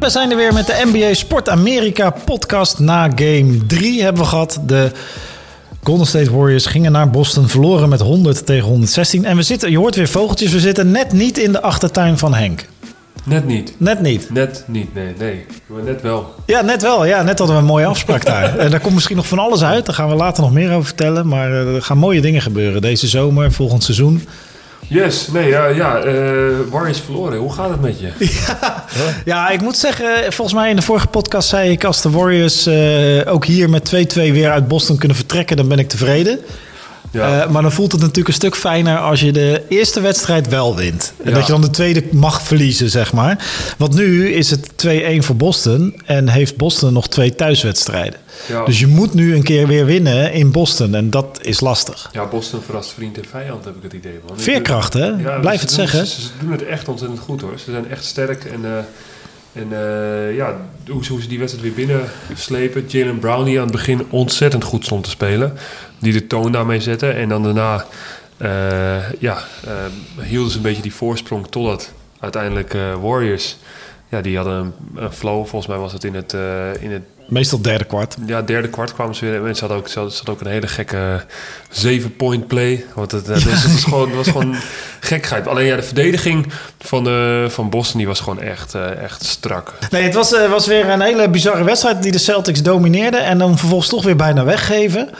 We zijn er weer met de NBA Sport Amerika podcast. Na game 3 hebben we gehad. De Golden State Warriors gingen naar Boston, verloren met 100 tegen 116. En we zitten, je hoort weer vogeltjes, we zitten net niet in de achtertuin van Henk. Net niet. Net niet. Net niet, nee, nee. Maar net wel. Ja, net wel. Ja, net hadden we een mooie afspraak daar. En daar komt misschien nog van alles uit. Daar gaan we later nog meer over vertellen. Maar eh, er gaan mooie dingen gebeuren deze zomer, volgend seizoen. Yes, nee, ja, ja eh, Warriors verloren. Hoe gaat het met je? Ja, ja, ik moet zeggen, volgens mij in de vorige podcast zei ik... als de Warriors eh, ook hier met 2-2 weer uit Boston kunnen vertrekken... dan ben ik tevreden. Ja. Eh, maar dan voelt het natuurlijk een stuk fijner als je de eerste wedstrijd wel wint. En Ja. dat je dan de tweede mag verliezen, zeg maar. Want nu is het 2-1 voor Boston en heeft Boston nog twee thuiswedstrijden. Ja. Dus je moet nu een keer weer winnen in Boston en dat is lastig. ja, Boston verrast vriend en vijand, heb ik het idee. Man. Veerkracht, hè? Blijf het doen- zeggen. Ze, ze doen het echt ontzettend goed, hoor. Ze zijn echt sterk en... eh, en eh, ja, hoe, hoe ze die wedstrijd weer binnen slepen. Jalen Brown die aan het begin ontzettend goed stond te spelen. Die de toon daarmee zette. En dan daarna eh, ja, eh, hielden ze een beetje die voorsprong totdat uiteindelijk Warriors... Ja, die hadden een, een flow. Volgens mij was het in het, in het Meestal derde kwart. ja, derde kwart kwamen ze weer. En ze hadden ook, ze hadden, ook een hele gekke zeven-point play. Want het, eh, het, was gewoon, het was gewoon gekheid. Alleen ja, de verdediging van, de, van Boston die was gewoon echt, eh, echt strak. Nee, het was, eh, was weer een hele bizarre wedstrijd die de Celtics domineerden en dan vervolgens toch weer bijna weggeven.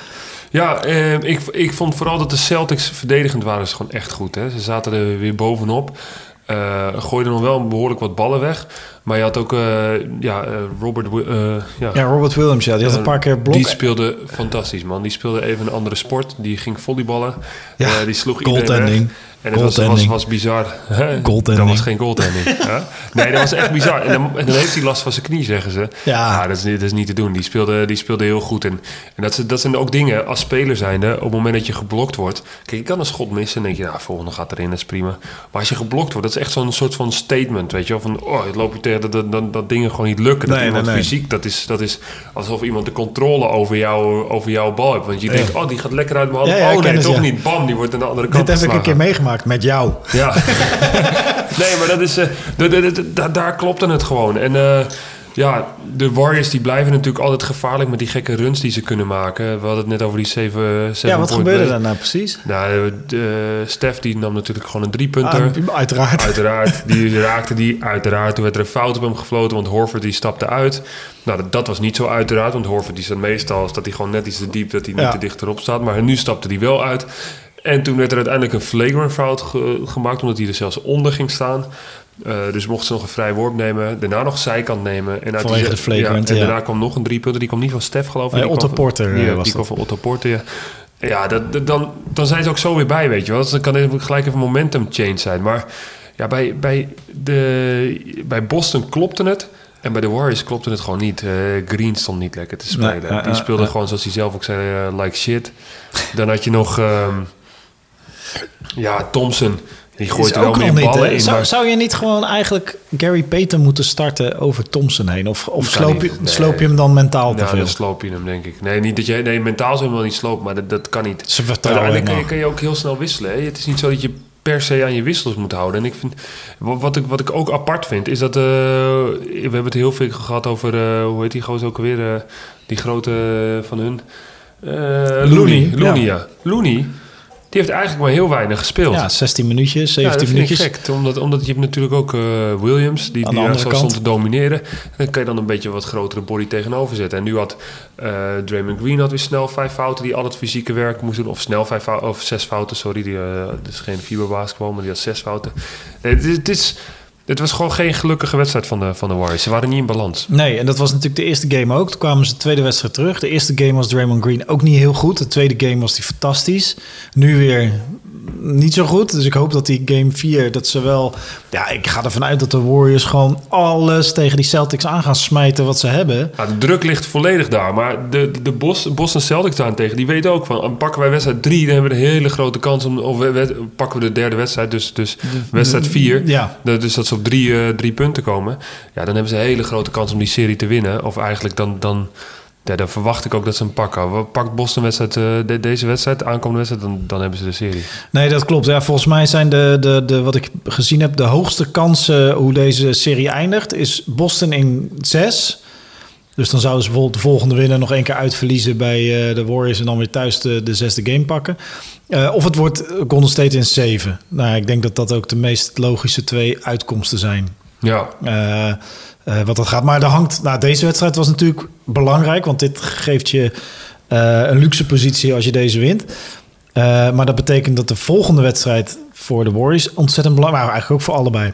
Ja, eh, ik, ik vond vooral dat de Celtics verdedigend waren ze gewoon echt goed. Hè. Ze zaten er weer bovenop. Eh gooiden nog wel behoorlijk wat ballen weg. Maar je had ook eh, ja, eh, Robert... Ja, Ja, Robert Williams, ja, die had een paar keer blok. Die speelde fantastisch, man. Die speelde even een andere sport. Die ging volleyballen. Ja, die sloeg iedereen weg. En het was, was, was bizar. Dat was geen goaltending. hè? Nee, dat was echt bizar. En dan, en dan heeft hij last van zijn knie, zeggen ze. Ja. dat, is, niet- dat is niet te doen. Die speelde, die speelde heel goed. En, en dat, zijn- dat zijn ook dingen, als speler zijnde, op het moment dat je geblokt wordt... Kijk, je kan een schot missen en denk je, nou, volgende gaat erin, dat is prima. Maar als je geblokt wordt, dat is echt zo'n soort van statement, weet je wel. Van, oh, het loop je tegen dat, dat, dat, dat dingen gewoon niet lukken. Dat Nee, iemand nee, nee. fysiek, dat is, dat is alsof iemand de controle over, jou, over jouw bal heeft. Want je denkt, oh, die gaat lekker uit mijn hand. Ja, ja, ik oh nee, toch ja. niet. Bam, die wordt aan de andere kant Dit heb ik een keer geslagen. Meegemaakt met jou. Ja. nee, maar dat is, eh, daar klopte het gewoon. En eh, ja, de Warriors die blijven natuurlijk altijd gevaarlijk met die gekke runs die ze kunnen maken. We hadden het net over die 7 Ja, wat gebeurde daar nou precies? Nou, de, Stef die nam natuurlijk gewoon een driepunter. Ah, uiteraard. Uiteraard, die raakte die. Uiteraard, toen werd er een fout op hem gefloten, want Horford die stapte uit. Nou, dat, dat was niet zo uiteraard, want Horford die staat meestal... staat hij gewoon net iets te diep, dat hij niet Ja. te dicht erop staat. Maar nu stapte hij wel uit. En toen werd er uiteindelijk een flagrant fout ge- gemaakt... omdat hij er zelfs onder ging staan. Eh, dus mochten ze nog een vrij worp nemen. Daarna nog zijkant nemen. En uit Vanwege de flagrant, ja, En ja. daarna kwam nog een driepunter. Die kwam niet van Stef, geloof ik. Nee, Die Otto kwam Porter, Ja, eh, was die kwam dat. van Otto Porter, ja. Ja, dat, dat- dan, dan zijn ze ook zo weer bij, weet je wel. Dus dan kan er gelijk even momentum change zijn. Maar ja, bij, bij, de, bij Boston klopte het. En bij de Warriors klopte het gewoon niet. Eh, Green stond niet lekker te spelen. Nee, ja, Die ja, speelde ja. gewoon, zoals hij zelf ook zei, eh, like shit. Dan had je nog... ehm, ja, Thompson. Die gooit er wel ook meer niet, ballen in. Zou, maar- zou je niet gewoon eigenlijk Gary Payton moeten starten over Thompson heen? Of, of sloop, je, niet, nee. sloop je hem dan mentaal te veel? dan sloop je hem, denk ik. Nee, niet dat je, nee mentaal zijn we wel niet sloop, maar dat, dat kan niet. Ze vertrouwen kan je, kan je ook heel snel wisselen. Hè? Het is niet zo dat je per se aan je wissels moet houden. En ik vind, wa- wat ik, wat ik ook apart vind, is dat... eh, we hebben het heel veel gehad over... eh, hoe heet die gozer ook alweer? eh, die grote van hun... Looney, Looney. Looney, ja. ja. Looney, die heeft eigenlijk maar heel weinig gespeeld. Ja, 16 minuutjes, Ja, 17 dat vind minuutjes. gek. Omdat, omdat je hebt natuurlijk ook eh, Williams, die, Aan die daar zo stond te domineren. Dan kan je dan een beetje wat grotere body tegenover zetten. En nu had eh Draymond Green had weer snel vijf fouten die al het fysieke werk moest doen. Of snel vijf fouten, of zes fouten, sorry. Die, eh dus geen fiberbasketbal, maar die had zes fouten. Nee, het, is- het, is, het was gewoon geen gelukkige wedstrijd van de, van de Warriors. Ze waren niet in balans. Nee, en dat was natuurlijk de eerste game ook. Toen kwamen ze de tweede wedstrijd terug. De eerste game was Draymond Green ook niet heel goed. De tweede game was die fantastisch. Nu weer niet zo goed. Dus ik hoop dat die game 4, dat ze wel... Ja, ik ga ervan uit dat de Warriors gewoon alles tegen die Celtics aan gaan smijten wat ze hebben. Nou, de druk ligt volledig daar. Maar de, de, de Bos, Boston Celtics daarentegen, die weten ook van... pakken wij wedstrijd 3, dan hebben we een hele grote kans om... of we- we- pakken we de derde wedstrijd, dus, dus wedstrijd 4... Ja, dus dat ze drie, eh, drie punten komen... ja, dan hebben ze een hele grote kans om die serie te winnen. Of eigenlijk dan... dan ja, verwacht ik ook dat ze hem pakken. Pakt Boston wedstrijd, de, deze wedstrijd, de aankomende wedstrijd, dan, dan hebben ze de serie. Nee, dat klopt. Ja, volgens mij zijn de, de, de, wat ik gezien heb, de hoogste kansen hoe deze serie eindigt, is Boston in 6. Dus dan zouden ze bijvoorbeeld de volgende winnen nog één keer uitverliezen bij uh, de Warriors en dan weer thuis de, de zesde game pakken. Uh, of het wordt Golden State in 7. Nou, ik denk dat dat ook de meest logische twee uitkomsten zijn. Ja. Uh, wat dat gaat. Maar er hangt, nou, deze wedstrijd was natuurlijk belangrijk, want dit geeft je een luxe positie als je deze wint. Maar dat betekent dat de volgende wedstrijd voor de Warriors ontzettend belangrijk, maar eigenlijk ook voor allebei.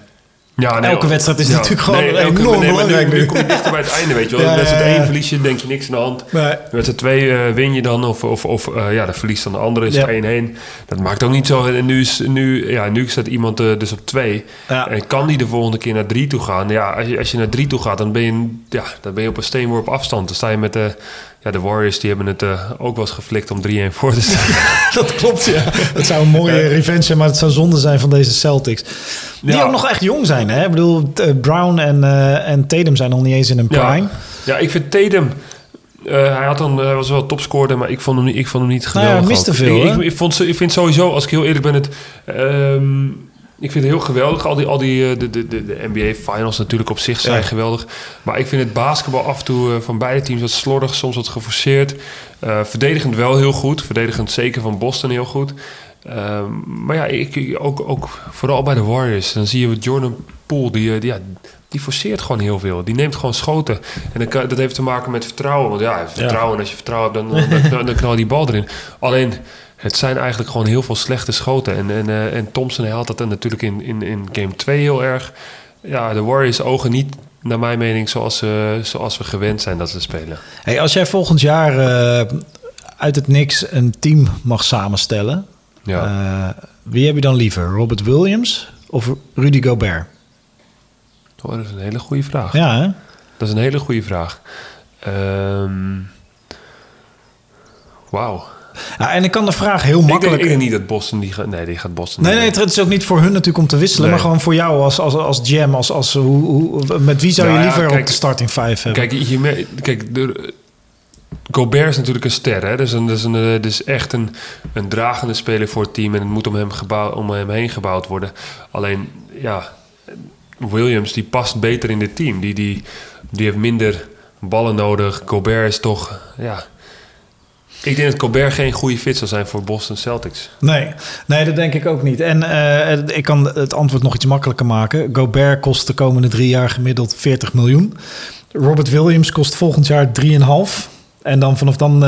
Ja, nee, elke wedstrijd is ja, natuurlijk gewoon nee, elke, enorm nee, belangrijk. Nu, nu kom je dichter bij het einde, weet je wel. Ja, wedstrijd 1 verlies je, denk je niks aan de hand. Nee. Wedstrijd 2 uh, win je dan, of, of, of uh, ja, de verlies dan de andere is 1-1. Ja. Dat maakt ook niet zo. En nu, is, nu, ja, nu staat iemand uh, dus op 2. Ja. En kan die de volgende keer naar 3 toe gaan? Ja, als je, als je naar 3 toe gaat, dan ben je, ja, dan ben je op een steenworp afstand. Dan sta je met de ja, de Warriors die hebben het uh, ook wel eens geflikt om 3-1 voor te staan. dat klopt, ja. Dat zou een mooie uh, revenge zijn, maar het zou zonde zijn van deze Celtics. Die ja. ook nog echt jong zijn, hè? Ik bedoel, Brown en, uh, en Tatum zijn nog niet eens in een prime. Ja, ja ik vind Tatum... hij, had dan, hij was wel topscorer, maar ik vond hem, ik vond hem niet geweldig. Nou ja, miste veel, ik, ik, ik, vond, ik vind sowieso, als ik heel eerlijk ben, het... Um, ik vind het heel geweldig. Al die, al die de, de, de NBA finals natuurlijk op zich zijn ja. geweldig. Maar ik vind het basketbal af en toe van beide teams wat slordig, soms wat geforceerd. Uh, verdedigend wel heel goed. Verdedigend zeker van Boston heel goed. Uh, maar ja, ik, ook, ook vooral bij de Warriors. Dan zie je Jordan Poole, die, die, ja, die forceert gewoon heel veel. Die neemt gewoon schoten. En dat, dat heeft te maken met vertrouwen. Want ja, vertrouwen, ja. als je vertrouwen hebt, dan, dan, dan, dan knal je die bal erin. Alleen het zijn eigenlijk gewoon heel veel slechte schoten. En, en, uh, en Thompson haalt dat natuurlijk in, in, in game 2 heel erg. Ja, de Warriors ogen niet, naar mijn mening, zoals, uh, zoals we gewend zijn dat ze spelen. Hey, als jij volgend jaar uh, uit het niks een team mag samenstellen... Ja. wie heb je dan liever? Robert Williams of Rudy Gobert? Oh, dat is een hele goede vraag. Ja, hè? Dat is een hele goede vraag. Um, Wauw. Ja, en ik kan de vraag heel makkelijk... Ik denk, ik denk niet dat Boston die gaat... Nee, die gaat Boston Nee, nee, het is ook niet voor hun natuurlijk om te wisselen. Nee. Maar gewoon voor jou als, als, als jam. Als, als, hoe, hoe, met wie zou je nou, liever ja, kijk, op de starting 5 hebben? Kijk, je, kijk de, Gobert is natuurlijk een ster. Hè? Dus, een, dus, een, dus echt een, een dragende speler voor het team. En het moet om hem, gebouw, om hem heen gebouwd worden. Alleen, ja... Williams, die past beter in dit team. Die, die, die heeft minder ballen nodig. Gobert is toch... Ja, ik denk dat Colbert geen goede fit zal zijn voor Boston Celtics. Nee, nee dat denk ik ook niet. En uh, ik kan het antwoord nog iets makkelijker maken. Gobert kost de komende drie jaar gemiddeld 40 miljoen. Robert Williams kost volgend jaar 3,5. En dan vanaf dan uh,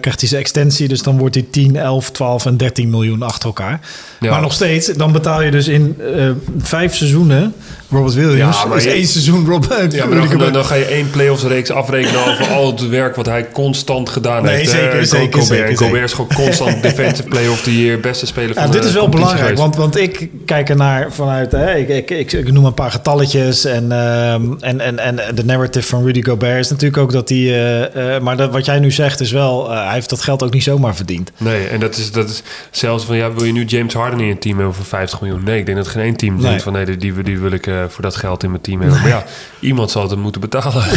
krijgt hij zijn extensie. Dus dan wordt hij 10, 11, 12 en 13 miljoen achter elkaar. Ja. Maar nog steeds, dan betaal je dus in uh, vijf seizoenen Robert Williams. Ja, maar is je, één seizoen Robert. Ja, maar dan, dan, dan, ga je één playoffs reeks afrekenen over al het werk wat hij constant gedaan nee, heeft. Zeker, uh, zeker, Gobert. zeker, Gobert is gewoon constant defensive player of the year, beste speler van ja, de Dit is wel belangrijk, want, want ik kijk er naar vanuit, hè, ik, ik, ik, ik noem een paar getalletjes en, um, en, en, en de narrative van Rudy Gobert is natuurlijk ook dat hij, uh, uh, maar dat, wat jij nu zegt is wel, hij heeft dat geld ook niet zomaar verdiend. Nee, en dat is, dat is zelfs van, ja, wil je nu James Harden in je team hebben voor 50 miljoen? Nee, ik denk dat geen één team nee. denkt van, nee, die, die wil ik voor dat geld in mijn team hebben. Maar ja, iemand zal het moeten betalen.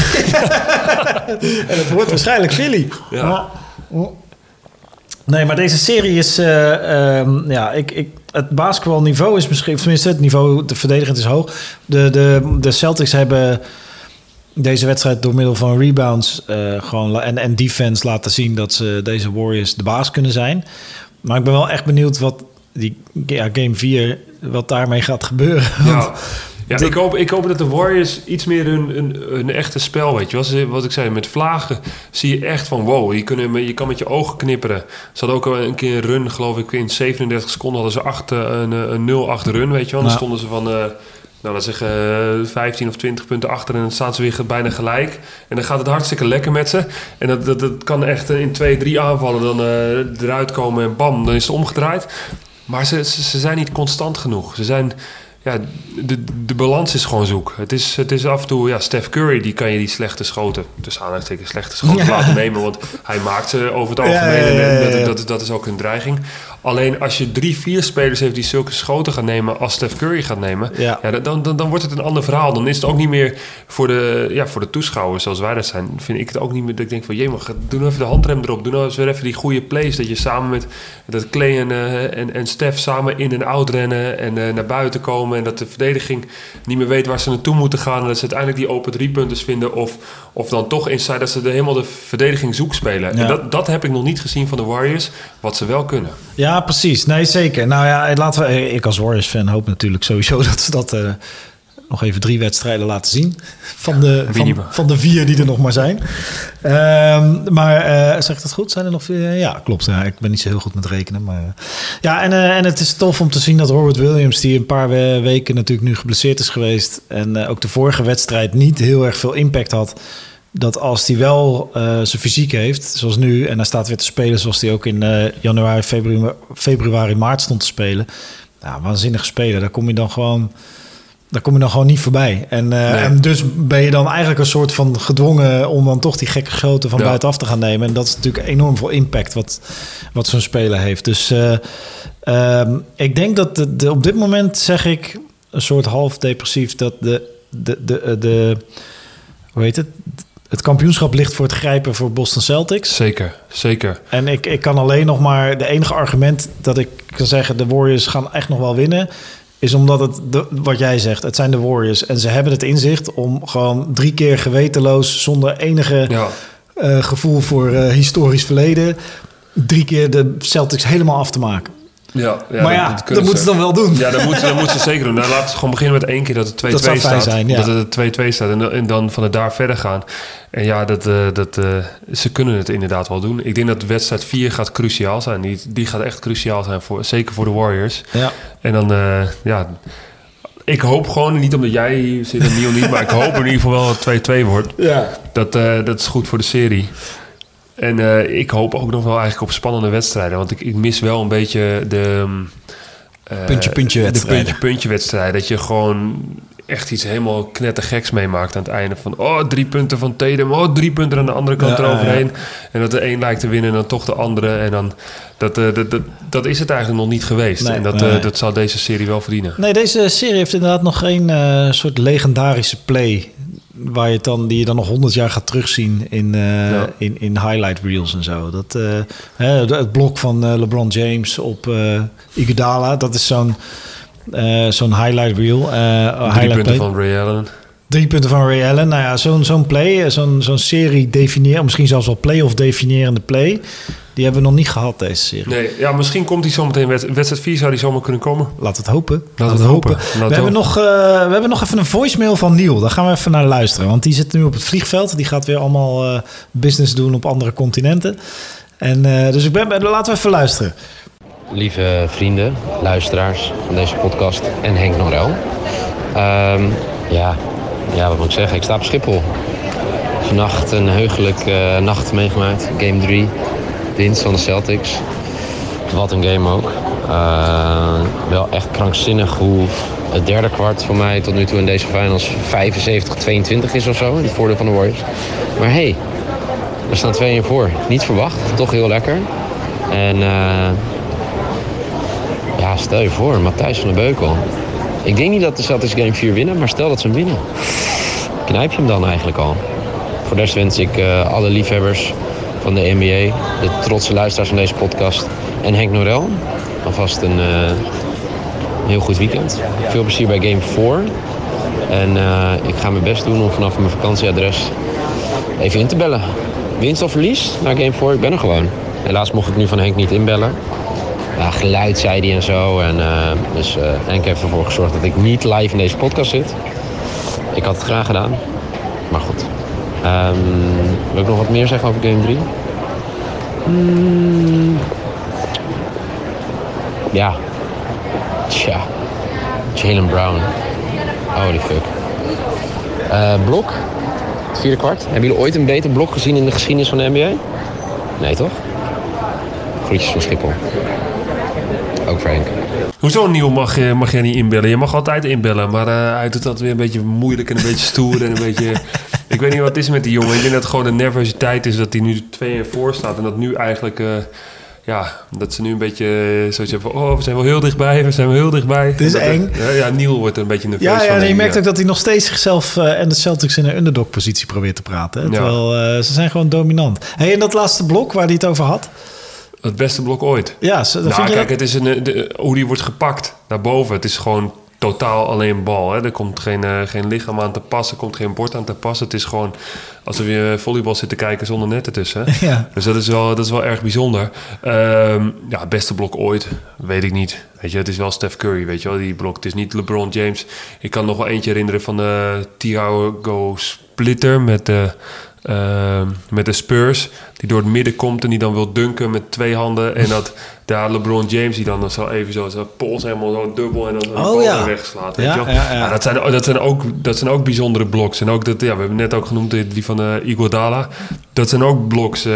en het wordt waarschijnlijk Philly. Ja. Nee, maar deze serie is... Uh, um, ja, ik, ik, het basketbalniveau is misschien... Tenminste, het niveau de verdedigend is hoog. De, de, de Celtics hebben deze wedstrijd door middel van rebounds uh, gewoon, en, en defense laten zien... dat ze deze Warriors de baas kunnen zijn. Maar ik ben wel echt benieuwd wat die ja, game 4... wat daarmee gaat gebeuren. Ja. Ja, ik hoop, ik hoop dat de Warriors iets meer hun, een, een echte spel, weet je. Wat, wat ik zei, met vlagen zie je echt van wow, je, kunnen, je kan met je ogen knipperen. Ze hadden ook een keer een run, geloof ik, in 37 seconden hadden ze acht, een, een 0-8 run, weet je wel. Dan stonden ze van... Uh, nou, dat zeggen 15 of 20 punten achter en dan staan ze weer bijna gelijk. En dan gaat het hartstikke lekker met ze. En dat, dat, dat kan echt in twee, drie aanvallen dan uh, eruit komen en bam, dan is het omgedraaid. Maar ze, ze, ze zijn niet constant genoeg. Ze zijn ja, de, de balans is gewoon zoek. Het is, het is af en toe, ja, Steph Curry, die kan je die slechte schoten, dus aanhalingstekens slechte schoten ja. laten nemen, want hij maakt ze over het algemeen ja, ja, en dat, dat, dat, is ook een dreiging. Alleen als je drie, vier spelers heeft die zulke schoten gaan nemen als Steph Curry gaat nemen, Ja. ja. dan, dan, dan wordt het een ander verhaal. Dan is het ook niet meer voor de, ja, voor de toeschouwers zoals wij dat zijn. Vind ik het ook niet meer dat ik denk van, jee, maar doe nou even de handrem erop. Doe nou eens weer even die goede plays. Dat je samen met dat Clay en, eh, en, en Steph samen in en out rennen en eh, naar buiten komen. En dat de verdediging niet meer weet waar ze naartoe moeten gaan. En dat ze uiteindelijk die open drie punters vinden. Of, of dan toch inside dat ze de, helemaal de verdediging zoek spelen. Ja. En dat, dat heb ik nog niet gezien van de Warriors. Wat ze wel kunnen. Ja, precies. Nee, zeker. Nou ja, laten we, ik als Warriors-fan hoop natuurlijk sowieso dat ze dat eh, nog even drie wedstrijden laten zien. Van de, van, van de vier die er nog maar zijn. Ehm, maar eh, zeg ik dat goed? Zijn er nog vier? Ja, klopt. Ja, ik ben niet zo heel goed met rekenen. Maar, eh, ja, en, eh, en het is tof om te zien dat Robert Williams, die een paar we- weken natuurlijk nu geblesseerd is geweest. En eh, ook de vorige wedstrijd niet heel erg veel impact had dat als hij wel eh, zijn fysiek heeft, zoals nu, en hij staat weer te spelen zoals hij ook in eh, januari, februari, februari, maart stond te spelen. Ja, waanzinnig spelen. Daar kom je dan gewoon, daar kom je dan gewoon niet voorbij. En, eh, Nee. en dus ben je dan eigenlijk een soort van gedwongen om dan toch die gekke schoten van Ja. buitenaf te gaan nemen. En dat is natuurlijk enorm veel impact wat, wat zo'n speler heeft. Dus eh, ehm, ik denk dat de, de- op dit moment zeg ik een soort half depressief dat de, de, de, de, de hoe heet het? Het kampioenschap ligt voor het grijpen voor Boston Celtics. Zeker, zeker. En ik, ik kan alleen nog maar... De enige argument dat ik kan zeggen... de Warriors gaan echt nog wel winnen... is omdat het, de, wat jij zegt, het zijn de Warriors. En ze hebben het inzicht om gewoon drie keer gewetenloos... zonder enige Ja. eh, gevoel voor eh, historisch verleden... drie keer de Celtics helemaal af te maken. Ja, ja, maar ja, dat, moeten ze dan wel doen. Ja, dat moeten, moeten ze zeker doen. Nou, laten we gewoon beginnen met één keer dat het 2-2 Dat zou fijn staat. zijn, ja. Dat het 2-2 staat en, en dan van het daar verder gaan. En ja, dat, eh, dat, eh, ze kunnen het inderdaad wel doen. Ik denk dat wedstrijd 4 gaat cruciaal zijn. Die, die gaat echt cruciaal zijn, voor, zeker voor de Warriors. Ja. En dan, eh, ja... Ik hoop gewoon, niet omdat jij zit en Neil niet... maar ik hoop in ieder geval wel dat het 2-2 wordt. ja. Dat, dat is goed voor de serie. En eh, ik hoop ook nog wel eigenlijk op spannende wedstrijden. Want ik, ik mis wel een beetje de... mm, eh, Puntje-puntje De wedstrijden. puntje-puntje wedstrijden. Dat je gewoon echt iets helemaal knettergeks meemaakt aan het einde. Van, oh, drie punten van Tatum. Oh, drie punten aan de andere kant Ja, eroverheen. En dat de een lijkt te winnen en dan toch de andere. En dan... Dat, eh, dat, dat, dat is het eigenlijk nog niet geweest. Nee, en dat, nee. dat zal deze serie wel verdienen. Nee, deze serie heeft inderdaad nog geen soort legendarische play. Waar je het dan, die je dan nog honderd jaar gaat terugzien in, eh, Ja. in, in highlight reels en zo. Dat, eh, hè, het blok van eh, LeBron James op eh Iguodala, dat is zo'n zo'n highlight reel. highlight punten play. van Ray Allen. Drie punten van Ray Allen. Nou ja, zo'n zo'n play, eh, zo'n zo'n serie definiëren, misschien zelfs wel play-off definiërende play. Die hebben we nog niet gehad, deze serie. Nee, ja, misschien komt hij zometeen. Wed- Wedstrijd 4 zou die zomaar kunnen komen. Laten we het hopen. Laten we het hopen. We hebben, hopen. nog, eh, we hebben nog even een voicemail van Niel. Daar gaan we even naar luisteren. Want die zit nu op het vliegveld. Die gaat weer allemaal eh, business doen op andere continenten. En, eh, dus ik ben, laten we even luisteren. Lieve vrienden, luisteraars van deze podcast en Henk Norel. Ehm, ja, ja, wat moet ik zeggen? Ik sta op Schiphol. Vannacht een heugelijke nacht meegemaakt. Game 3, winst van de Celtics. Wat een game ook. Eh, wel echt krankzinnig hoe het derde kwart voor mij tot nu toe in deze finals 75-22 is of zo. In het voordeel van de Warriors. Maar hey, we staan 2-1 voor. Niet verwacht, toch heel lekker. En eh, ja, stel je voor, Matthijs van der Beukel. Ik denk niet dat de Celtics Game 4 winnen, maar stel dat ze hem winnen. Knijp je hem dan eigenlijk al? Voor de rest wens ik eh, alle liefhebbers van de NBA, de trotse luisteraars van deze podcast en Henk Norel alvast een eh, heel goed weekend. Veel plezier bij Game 4. En eh, ik ga mijn best doen om vanaf mijn vakantieadres even in te bellen. Winst of verlies naar Game 4, ik ben er gewoon. Helaas mocht ik nu van Henk niet inbellen ja, geluid zei hij en zo. En, eh, dus eh Henk heeft ervoor gezorgd dat ik niet live in deze podcast zit. Ik had het graag gedaan. Maar goed. Ehm, wil ik nog wat meer zeggen over Game 3? Hmm. Ja. Tja. Jalen Brown. Holy fuck. Eh, blok. Het vierde kwart. Hebben jullie ooit een beter blok gezien in de geschiedenis van de NBA? Nee, toch? Groetjes van Schiphol. Frank. Hoezo nieuw mag, je- mag jij niet inbellen? Je mag altijd inbellen, maar eh, hij doet dat weer een beetje moeilijk en een beetje stoer en een beetje... Ik weet niet wat het is met die jongen. Ik denk dat het gewoon de nervositeit is dat hij nu 2 en voor staat en dat nu eigenlijk... eh, ja, dat ze nu een beetje eh, zoiets hebben van... Oh, we zijn wel heel dichtbij, we zijn wel heel dichtbij. Dit is Dat- eng. Ja, ja, Neil wordt er een beetje nerveus Ja, ja van. je merkt ook dat hij nog steeds zichzelf eh, en de Celtics in een underdog-positie probeert te praten. hè. Ja. Terwijl eh, ze zijn gewoon dominant. Hey, en dat laatste blok waar hij het over had. Het beste blok ooit. Ja, Nou, vind kijk, het is een, eh, de, hoe die wordt gepakt naar boven. Het is gewoon totaal alleen bal. Hè. Er komt geen, eh, geen lichaam aan te passen, er komt geen bord aan te passen. Het is gewoon alsof je volleybal zit te kijken zonder net ertussen. Ja. Dus dat is wel, dat is wel erg bijzonder. Ehm, ja, beste blok ooit, weet ik niet. Weet je, het is wel Steph Curry, weet je wel, die blok. Het is niet LeBron James. Ik kan nog wel eentje herinneren van de Thiago Splitter met de, ehm, met de Spurs. Die door het midden komt en die dan wil dunken met twee handen. En dat daar LeBron James die dan zo even zo zijn pols helemaal zo dubbel en dan de Oh, ja. wegslaat. Weet Ja, je wel? ja, ja. dat, zijn, dat, zijn ook, dat zijn ook bijzondere bloks. En ook dat, ja, we hebben net ook genoemd die die van eh Iguodala. Dat zijn ook bloks. eh,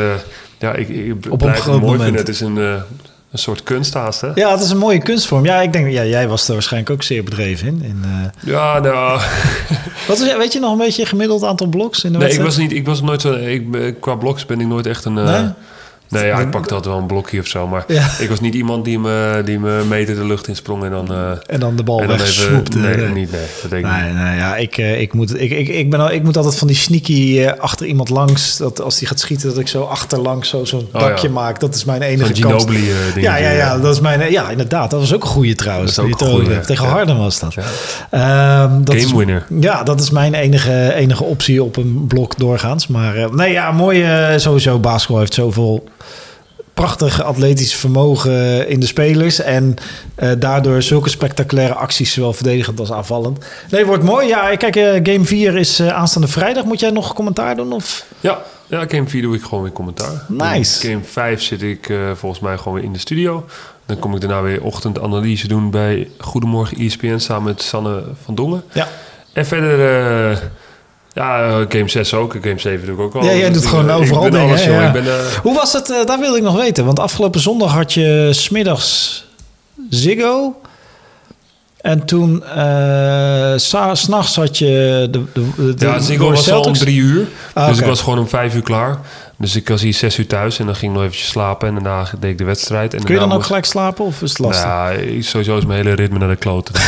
ja, ik, ik een blijf het groot mooi moment. vinden. Het is een, eh, een soort kunsthaast, hè? Ja, het is een mooie kunstvorm. Ja, ik denk, ja, jij was er waarschijnlijk ook zeer bedreven in. in eh, Ja, nou... wat is, weet je nog een beetje gemiddeld aantal bloks in de Nee, ik was, niet, ik was nooit zo... Ik, qua bloks ben ik nooit echt een... eh? Nee, ja, ik pakte altijd wel een blokje of zo. Maar Ja. ik was niet iemand die me, die me meter de lucht insprong en dan... eh, En dan de bal en dan even... wegsnoepte. Nee, Nee. niet, nee. Dat denk ik Nee, niet. nee, ja, ik, eh, ik, moet, ik, ik, ik, ben al, ik moet altijd van die sneaky eh, achter iemand langs. Dat als die gaat schieten, dat ik zo achterlangs zo, zo'n Oh, dakje ja. maak. Dat is mijn enige kans. Ja, ja, ja, dat is mijn, ja, inderdaad. Dat was ook een goede trouwens. Dat die goeie. Tegen ja. Harden was dat. Ja. Ehm, dat Game is, winner. Ja, dat is mijn enige, enige optie op een blok doorgaans. Maar nee, ja, mooi sowieso. Basketbal heeft zoveel prachtig atletisch vermogen in de spelers. En eh, daardoor zulke spectaculaire acties, zowel verdedigend als aanvallend. Nee, wordt mooi. Ja, kijk, eh, game 4 is eh, aanstaande vrijdag. Moet jij nog commentaar doen? Of? Ja, ja, game 4 doe ik gewoon weer commentaar. Nice. In game 5 zit ik volgens mij gewoon weer in de studio. Dan kom ik daarna weer ochtendanalyse doen bij Goedemorgen ESPN samen met Sanne van Dongen. Ja. En verder, ja, eh, game 6 ook. Game 7 doe ik ook al. Ja, jij doet gewoon ik overal ben dingen, Alles, hè? joh. Ja. Ik ben, eh, Hoe was het? eh, daar wilde ik nog weten. Want afgelopen zondag had je smiddags Ziggo. En toen, eh, sa- s'nachts had je de, de, de ja, Ziggo was al om drie uur. Ah, dus ik was gewoon om vijf uur klaar. Dus ik was hier zes uur thuis en dan ging ik nog eventjes slapen. En daarna deed ik de wedstrijd. En Kun je dan ook moest- gelijk slapen of is het lastig? Ja, ik- sowieso is mijn hele ritme naar de kloten.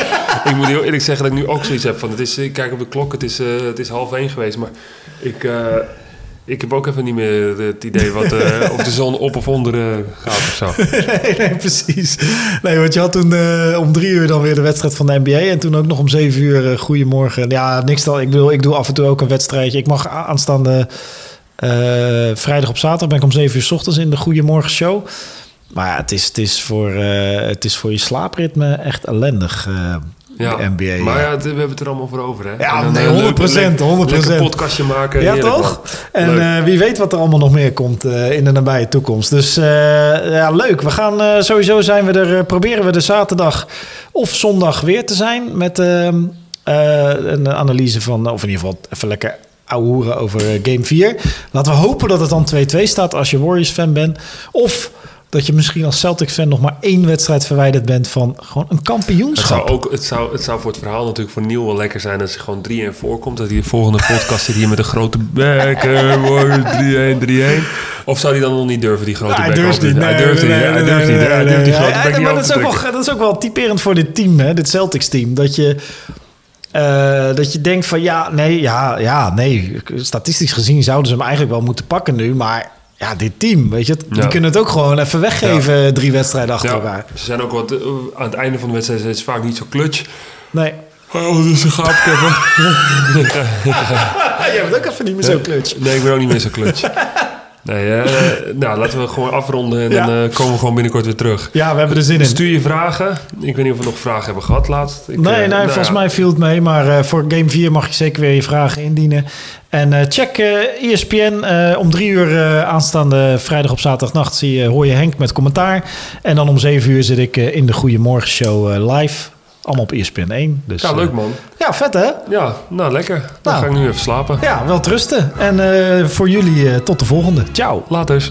ik moet heel eerlijk zeggen dat ik nu ook zoiets heb van... Het is, ik kijk op de klok, het is, eh, het is half één geweest. Maar ik, eh, ik heb ook even niet meer het idee wat, eh, of de zon op of onder gaat of zo. nee, nee, precies. Nee, want je had toen eh, om drie uur dan weer de wedstrijd van de NBA. En toen ook nog om zeven uur uh, goedemorgen. Ja, niks dan. Ik bedoel, ik doe af en toe ook een wedstrijdje. Ik mag aanstaande vrijdag op zaterdag ben ik om zeven uur 's ochtends in de Goedemorgen show. Maar ja, het is, het is, voor, eh, het is voor je slaapritme echt ellendig. eh, Ja, de NBA. maar ja, we hebben het er allemaal voor over, hè? Ja, nee, eh, 100%, 100%. Lekker podcastje maken. Ja, heerlijk, toch? man. En eh, wie weet wat er allemaal nog meer komt eh, in de nabije toekomst. Dus eh, ja, leuk. We gaan eh, sowieso zijn we er, eh, proberen we de zaterdag of zondag weer te zijn met ehm, eh, een analyse van, of in ieder geval even lekker ouwehoeren over eh, game 4. Laten we hopen dat het dan 2-2 staat als je Warriors fan bent. Of dat je misschien als Celtics fan nog maar één wedstrijd verwijderd bent van gewoon een Het kampioenschap. zou, ook, het, zou, het zou voor het verhaal natuurlijk voor Neil wel lekker zijn als hij gewoon 3-1 voorkomt. Dat hij de volgende podcast zit hier met een grote bek. wordt 3-1, 3-1. Of zou hij dan nog niet durven, die grote Ja, hij durft niet. Nee, Hij durft nee, niet. Hij durft niet. Hij durft die grote bek maar dat is, ook wel, dat is ook wel typerend voor dit team, hè? dit Celtics team. Dat je, eh, dat je denkt van ja, nee, ja, ja, nee. Statistisch gezien zouden ze hem eigenlijk wel moeten pakken nu. Maar ja, dit team, weet je, die Ja. kunnen het ook gewoon even weggeven. Drie wedstrijden achter Ja, elkaar. ze zijn ook wat, eh, aan het einde van de wedstrijd is het vaak niet zo clutch. Nee. Oh, dat is een gaapkepper. Jij bent ook even niet meer zo clutch. Nee, ik ben ook niet meer zo clutch. Nee, eh, nou, laten we gewoon afronden en Ja. dan eh, komen we gewoon binnenkort weer terug. Ja, we hebben er zin in. Stuur je vragen. Ik weet niet of we nog vragen hebben gehad laatst. Ik, Nee, eh, nee, nou volgens ja. mij viel het mee. Maar voor Game 4 mag je zeker weer je vragen indienen. En check ESPN. eh, om drie uur aanstaande vrijdag op zaterdagnacht zie je, hoor je Henk met commentaar. En dan om zeven uur zit ik in de Goeiemorgenshow eh live. Allemaal op ESPN 1. Dus, Ja, eh, leuk man. ja, vet hè? Ja, nou lekker. Dan Nou. ga ik nu even slapen. Ja, wel trusten. En eh, voor jullie eh, tot de volgende. Ciao. Later.